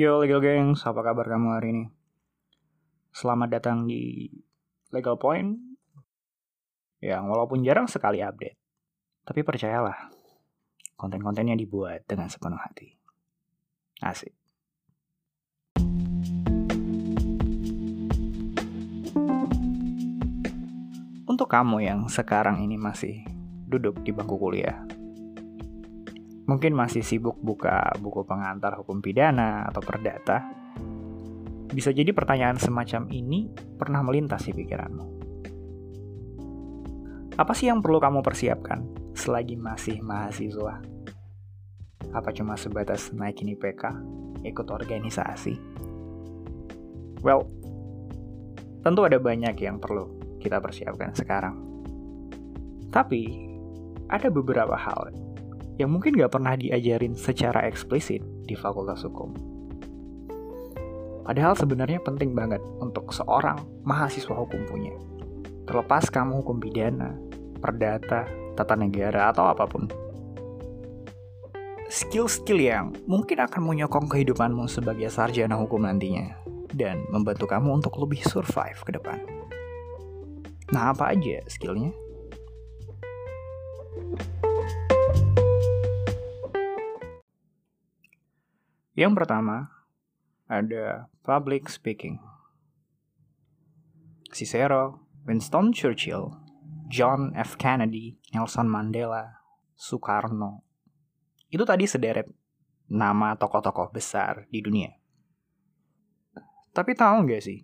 Yo Legal Gangs, apa kabar kamu hari ini? Selamat datang di Legal Point. Yang walaupun jarang sekali update Tapi percayalah Konten-kontennya dibuat dengan sepenuh hati. Asik. Untuk kamu yang sekarang ini masih duduk di bangku kuliah mungkin masih sibuk buka buku pengantar hukum pidana atau perdata, bisa jadi pertanyaan semacam ini pernah melintas di pikiranmu. Apa sih yang perlu kamu persiapkan selagi masih mahasiswa? Apa cuma sebatas naikin IPK, ikut organisasi? Well, tentu ada banyak yang perlu kita persiapkan sekarang. Tapi, ada beberapa hal yang mungkin gak pernah diajarin secara eksplisit di Fakultas Hukum. Padahal sebenarnya penting banget untuk seorang mahasiswa hukum punya. Terlepas kamu hukum pidana, perdata, tata negara, atau apa pun. Skill-skill yang mungkin akan menyokong kehidupanmu sebagai sarjana hukum nantinya dan membantu kamu untuk lebih survive ke depan. Nah, apa aja skillnya? Yang pertama ada public speaking. Cicero, Winston Churchill, John F. Kennedy, Nelson Mandela, Soekarno. Itu tadi sederet nama tokoh-tokoh besar di dunia. Tapi tahu nggak sih?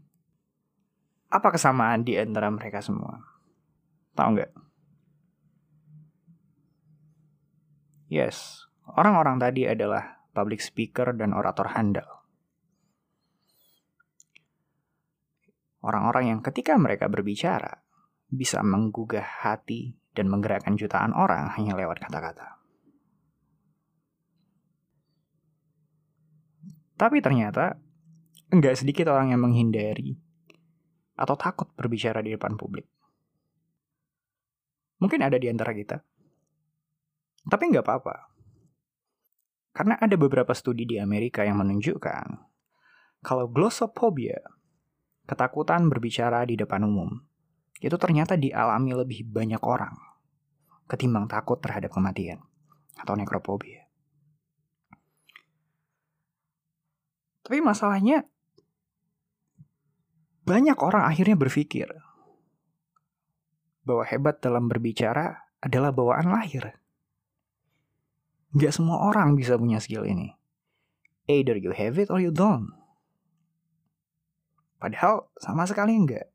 Apa kesamaan di antara mereka semua? Tahu nggak? Yes, orang-orang tadi adalah public speaker, dan orator handal. Orang-orang yang ketika mereka berbicara bisa menggugah hati dan menggerakkan jutaan orang hanya lewat kata-kata. Tapi ternyata enggak sedikit orang yang menghindari atau takut berbicara di depan publik. Mungkin ada di antara kita. Tapi nggak apa-apa. Karena ada beberapa studi di Amerika yang menunjukkan kalau glossophobia, ketakutan berbicara di depan umum, itu ternyata dialami lebih banyak orang ketimbang takut terhadap kematian atau nekrophobia. Tapi masalahnya banyak orang akhirnya berpikir bahwa hebat dalam berbicara adalah bawaan lahir. Gak semua orang bisa punya skill ini. Either you have it or you don't. Padahal sama sekali enggak.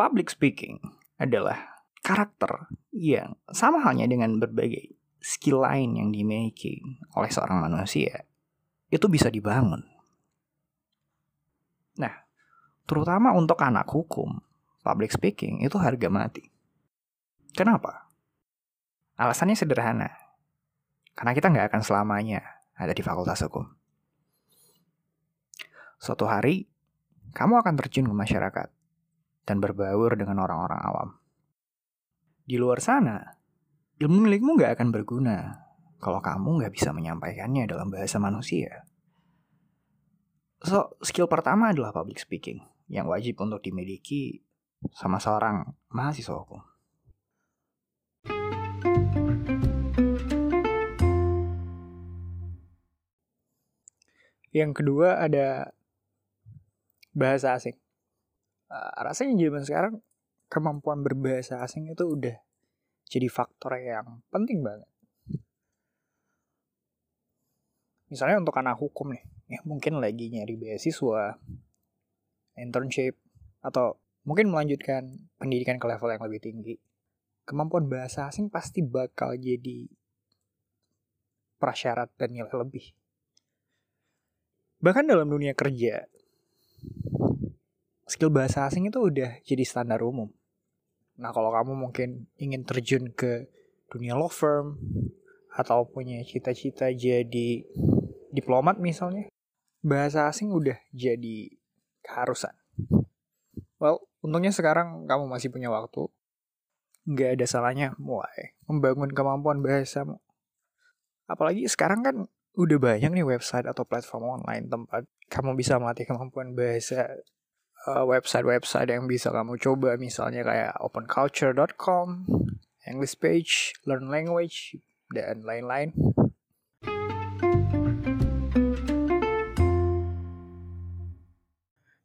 Public speaking adalah karakter yang sama halnya dengan berbagai skill lain yang dimiliki oleh seorang manusia. Itu bisa dibangun. Nah, terutama untuk anak hukum, public speaking itu harga mati. Kenapa? Alasannya sederhana karena kita nggak akan selamanya ada di fakultas hukum. Suatu hari, kamu akan terjun ke masyarakat dan berbaur dengan orang-orang awam. Di luar sana, ilmu milikmu nggak akan berguna kalau kamu nggak bisa menyampaikannya dalam bahasa manusia. So, skill pertama adalah public speaking yang wajib untuk dimiliki sama seorang mahasiswa hukum. Yang kedua ada bahasa asing. Uh, rasanya zaman sekarang kemampuan berbahasa asing itu udah jadi faktor yang penting banget. Misalnya untuk anak hukum nih, ya mungkin lagi nyari beasiswa, internship, atau mungkin melanjutkan pendidikan ke level yang lebih tinggi. Kemampuan bahasa asing pasti bakal jadi prasyarat dan nilai lebih bahkan dalam dunia kerja skill bahasa asing itu udah jadi standar umum. Nah kalau kamu mungkin ingin terjun ke dunia law firm atau punya cita-cita jadi diplomat misalnya bahasa asing udah jadi keharusan. Well untungnya sekarang kamu masih punya waktu. Nggak ada salahnya mulai membangun kemampuan bahasamu. Apalagi sekarang kan udah banyak nih website atau platform online tempat kamu bisa melatih kemampuan bahasa uh, website-website yang bisa kamu coba misalnya kayak openculture.com, English Page, Learn Language, dan lain-lain.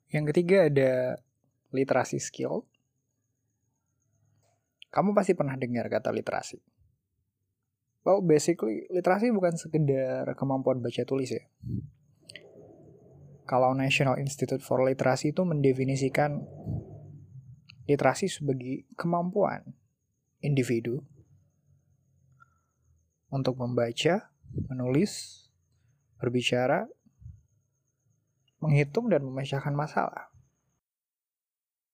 Yang ketiga ada literasi skill. Kamu pasti pernah dengar kata literasi. Well, basically literasi bukan sekedar kemampuan baca tulis ya kalau National Institute for Literacy itu mendefinisikan literasi sebagai kemampuan individu untuk membaca, menulis, berbicara, menghitung dan memecahkan masalah.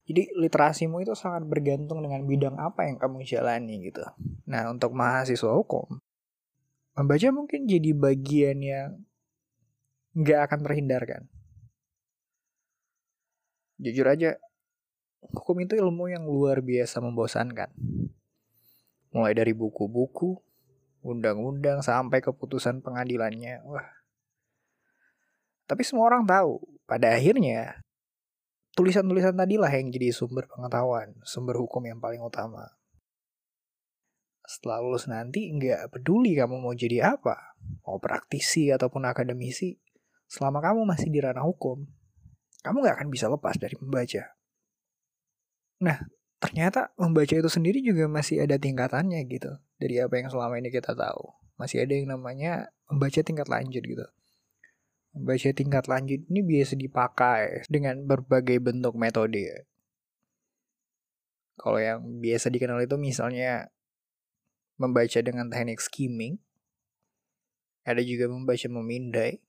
Jadi literasimu itu sangat bergantung dengan bidang apa yang kamu jalani gitu. Nah untuk mahasiswa hukum, membaca mungkin jadi bagian yang nggak akan terhindarkan. Jujur aja, hukum itu ilmu yang luar biasa membosankan. Mulai dari buku-buku, undang-undang, sampai keputusan pengadilannya. Wah. Tapi semua orang tahu, pada akhirnya tulisan-tulisan tadilah yang jadi sumber pengetahuan, sumber hukum yang paling utama. Setelah lulus nanti nggak peduli kamu mau jadi apa, mau praktisi ataupun akademisi, selama kamu masih di ranah hukum, kamu nggak akan bisa lepas dari membaca. Nah, ternyata membaca itu sendiri juga masih ada tingkatannya gitu. Dari apa yang selama ini kita tahu. Masih ada yang namanya membaca tingkat lanjut gitu. Membaca tingkat lanjut ini biasa dipakai dengan berbagai bentuk metode. Kalau yang biasa dikenal itu misalnya membaca dengan teknik skimming. Ada juga membaca memindai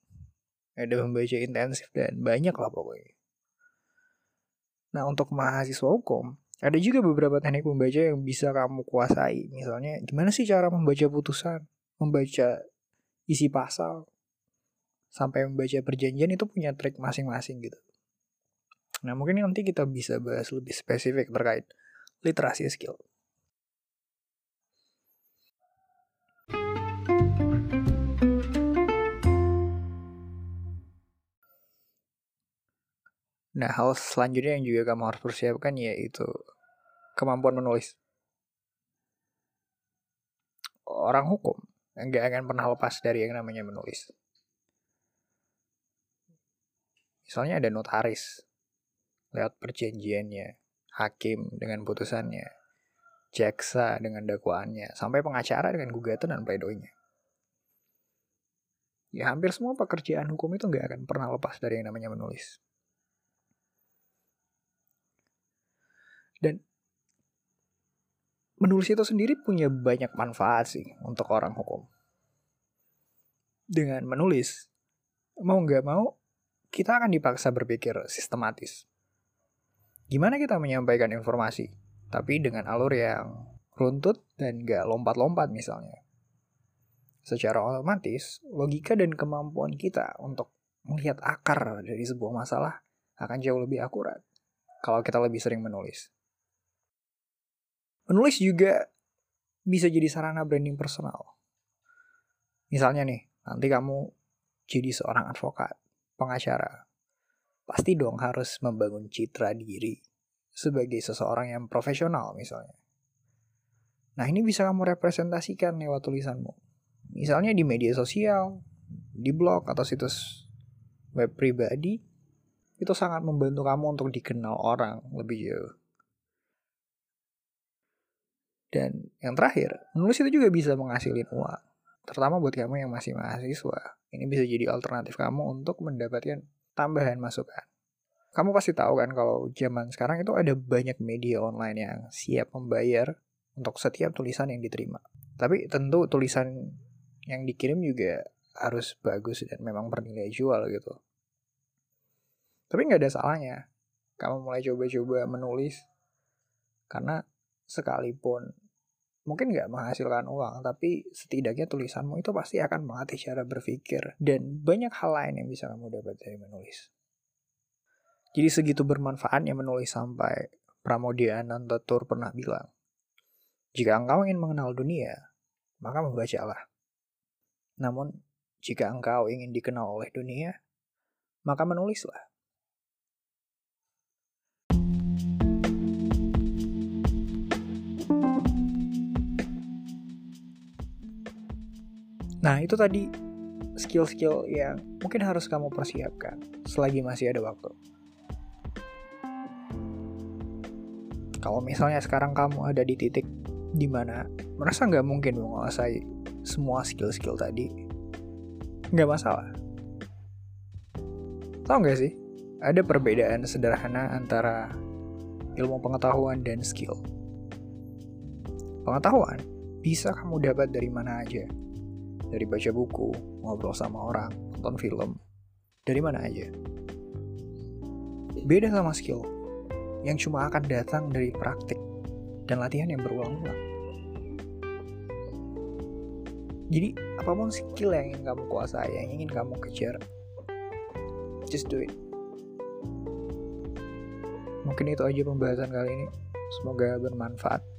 ada membaca intensif dan banyak lah pokoknya. Nah untuk mahasiswa hukum, ada juga beberapa teknik membaca yang bisa kamu kuasai. Misalnya gimana sih cara membaca putusan, membaca isi pasal, sampai membaca perjanjian itu punya trik masing-masing gitu. Nah mungkin nanti kita bisa bahas lebih spesifik terkait literasi skill. Nah, hal selanjutnya yang juga kamu harus persiapkan yaitu kemampuan menulis. Orang hukum nggak akan pernah lepas dari yang namanya menulis. Misalnya ada notaris, lewat perjanjiannya, hakim dengan putusannya, jaksa dengan dakwaannya, sampai pengacara dengan gugatan dan pledoinya. Ya hampir semua pekerjaan hukum itu nggak akan pernah lepas dari yang namanya menulis. Dan menulis itu sendiri punya banyak manfaat sih untuk orang hukum. Dengan menulis, mau nggak mau, kita akan dipaksa berpikir sistematis. Gimana kita menyampaikan informasi, tapi dengan alur yang runtut dan nggak lompat-lompat misalnya. Secara otomatis, logika dan kemampuan kita untuk melihat akar dari sebuah masalah akan jauh lebih akurat kalau kita lebih sering menulis. Menulis juga bisa jadi sarana branding personal. Misalnya nih, nanti kamu jadi seorang advokat, pengacara. Pasti dong harus membangun citra diri sebagai seseorang yang profesional misalnya. Nah ini bisa kamu representasikan lewat tulisanmu. Misalnya di media sosial, di blog atau situs web pribadi, itu sangat membantu kamu untuk dikenal orang lebih jauh. Dan yang terakhir, menulis itu juga bisa menghasilkan uang. Terutama buat kamu yang masih mahasiswa. Ini bisa jadi alternatif kamu untuk mendapatkan tambahan masukan. Kamu pasti tahu kan kalau zaman sekarang itu ada banyak media online yang siap membayar untuk setiap tulisan yang diterima. Tapi tentu tulisan yang dikirim juga harus bagus dan memang bernilai jual gitu. Tapi nggak ada salahnya kamu mulai coba-coba menulis karena sekalipun mungkin nggak menghasilkan uang, tapi setidaknya tulisanmu itu pasti akan melatih cara berpikir dan banyak hal lain yang bisa kamu dapat dari menulis. Jadi segitu bermanfaatnya menulis sampai Pramodia Anantatur pernah bilang, jika engkau ingin mengenal dunia, maka membacalah. Namun, Jika engkau ingin dikenal oleh dunia, maka menulislah. Nah, itu tadi skill-skill yang mungkin harus kamu persiapkan selagi masih ada waktu. Kalau misalnya sekarang kamu ada di titik di mana merasa nggak mungkin menguasai semua skill-skill tadi, nggak masalah. Tahu nggak sih, ada perbedaan sederhana antara ilmu pengetahuan dan skill. Pengetahuan bisa kamu dapat dari mana aja, dari baca buku, ngobrol sama orang, nonton film, dari mana aja. Beda sama skill, yang cuma akan datang dari praktik dan latihan yang berulang-ulang. Jadi, apa pun skill yang ingin kamu kuasai, yang ingin kamu kejar, just do it. Mungkin itu aja pembahasan kali ini. Semoga bermanfaat.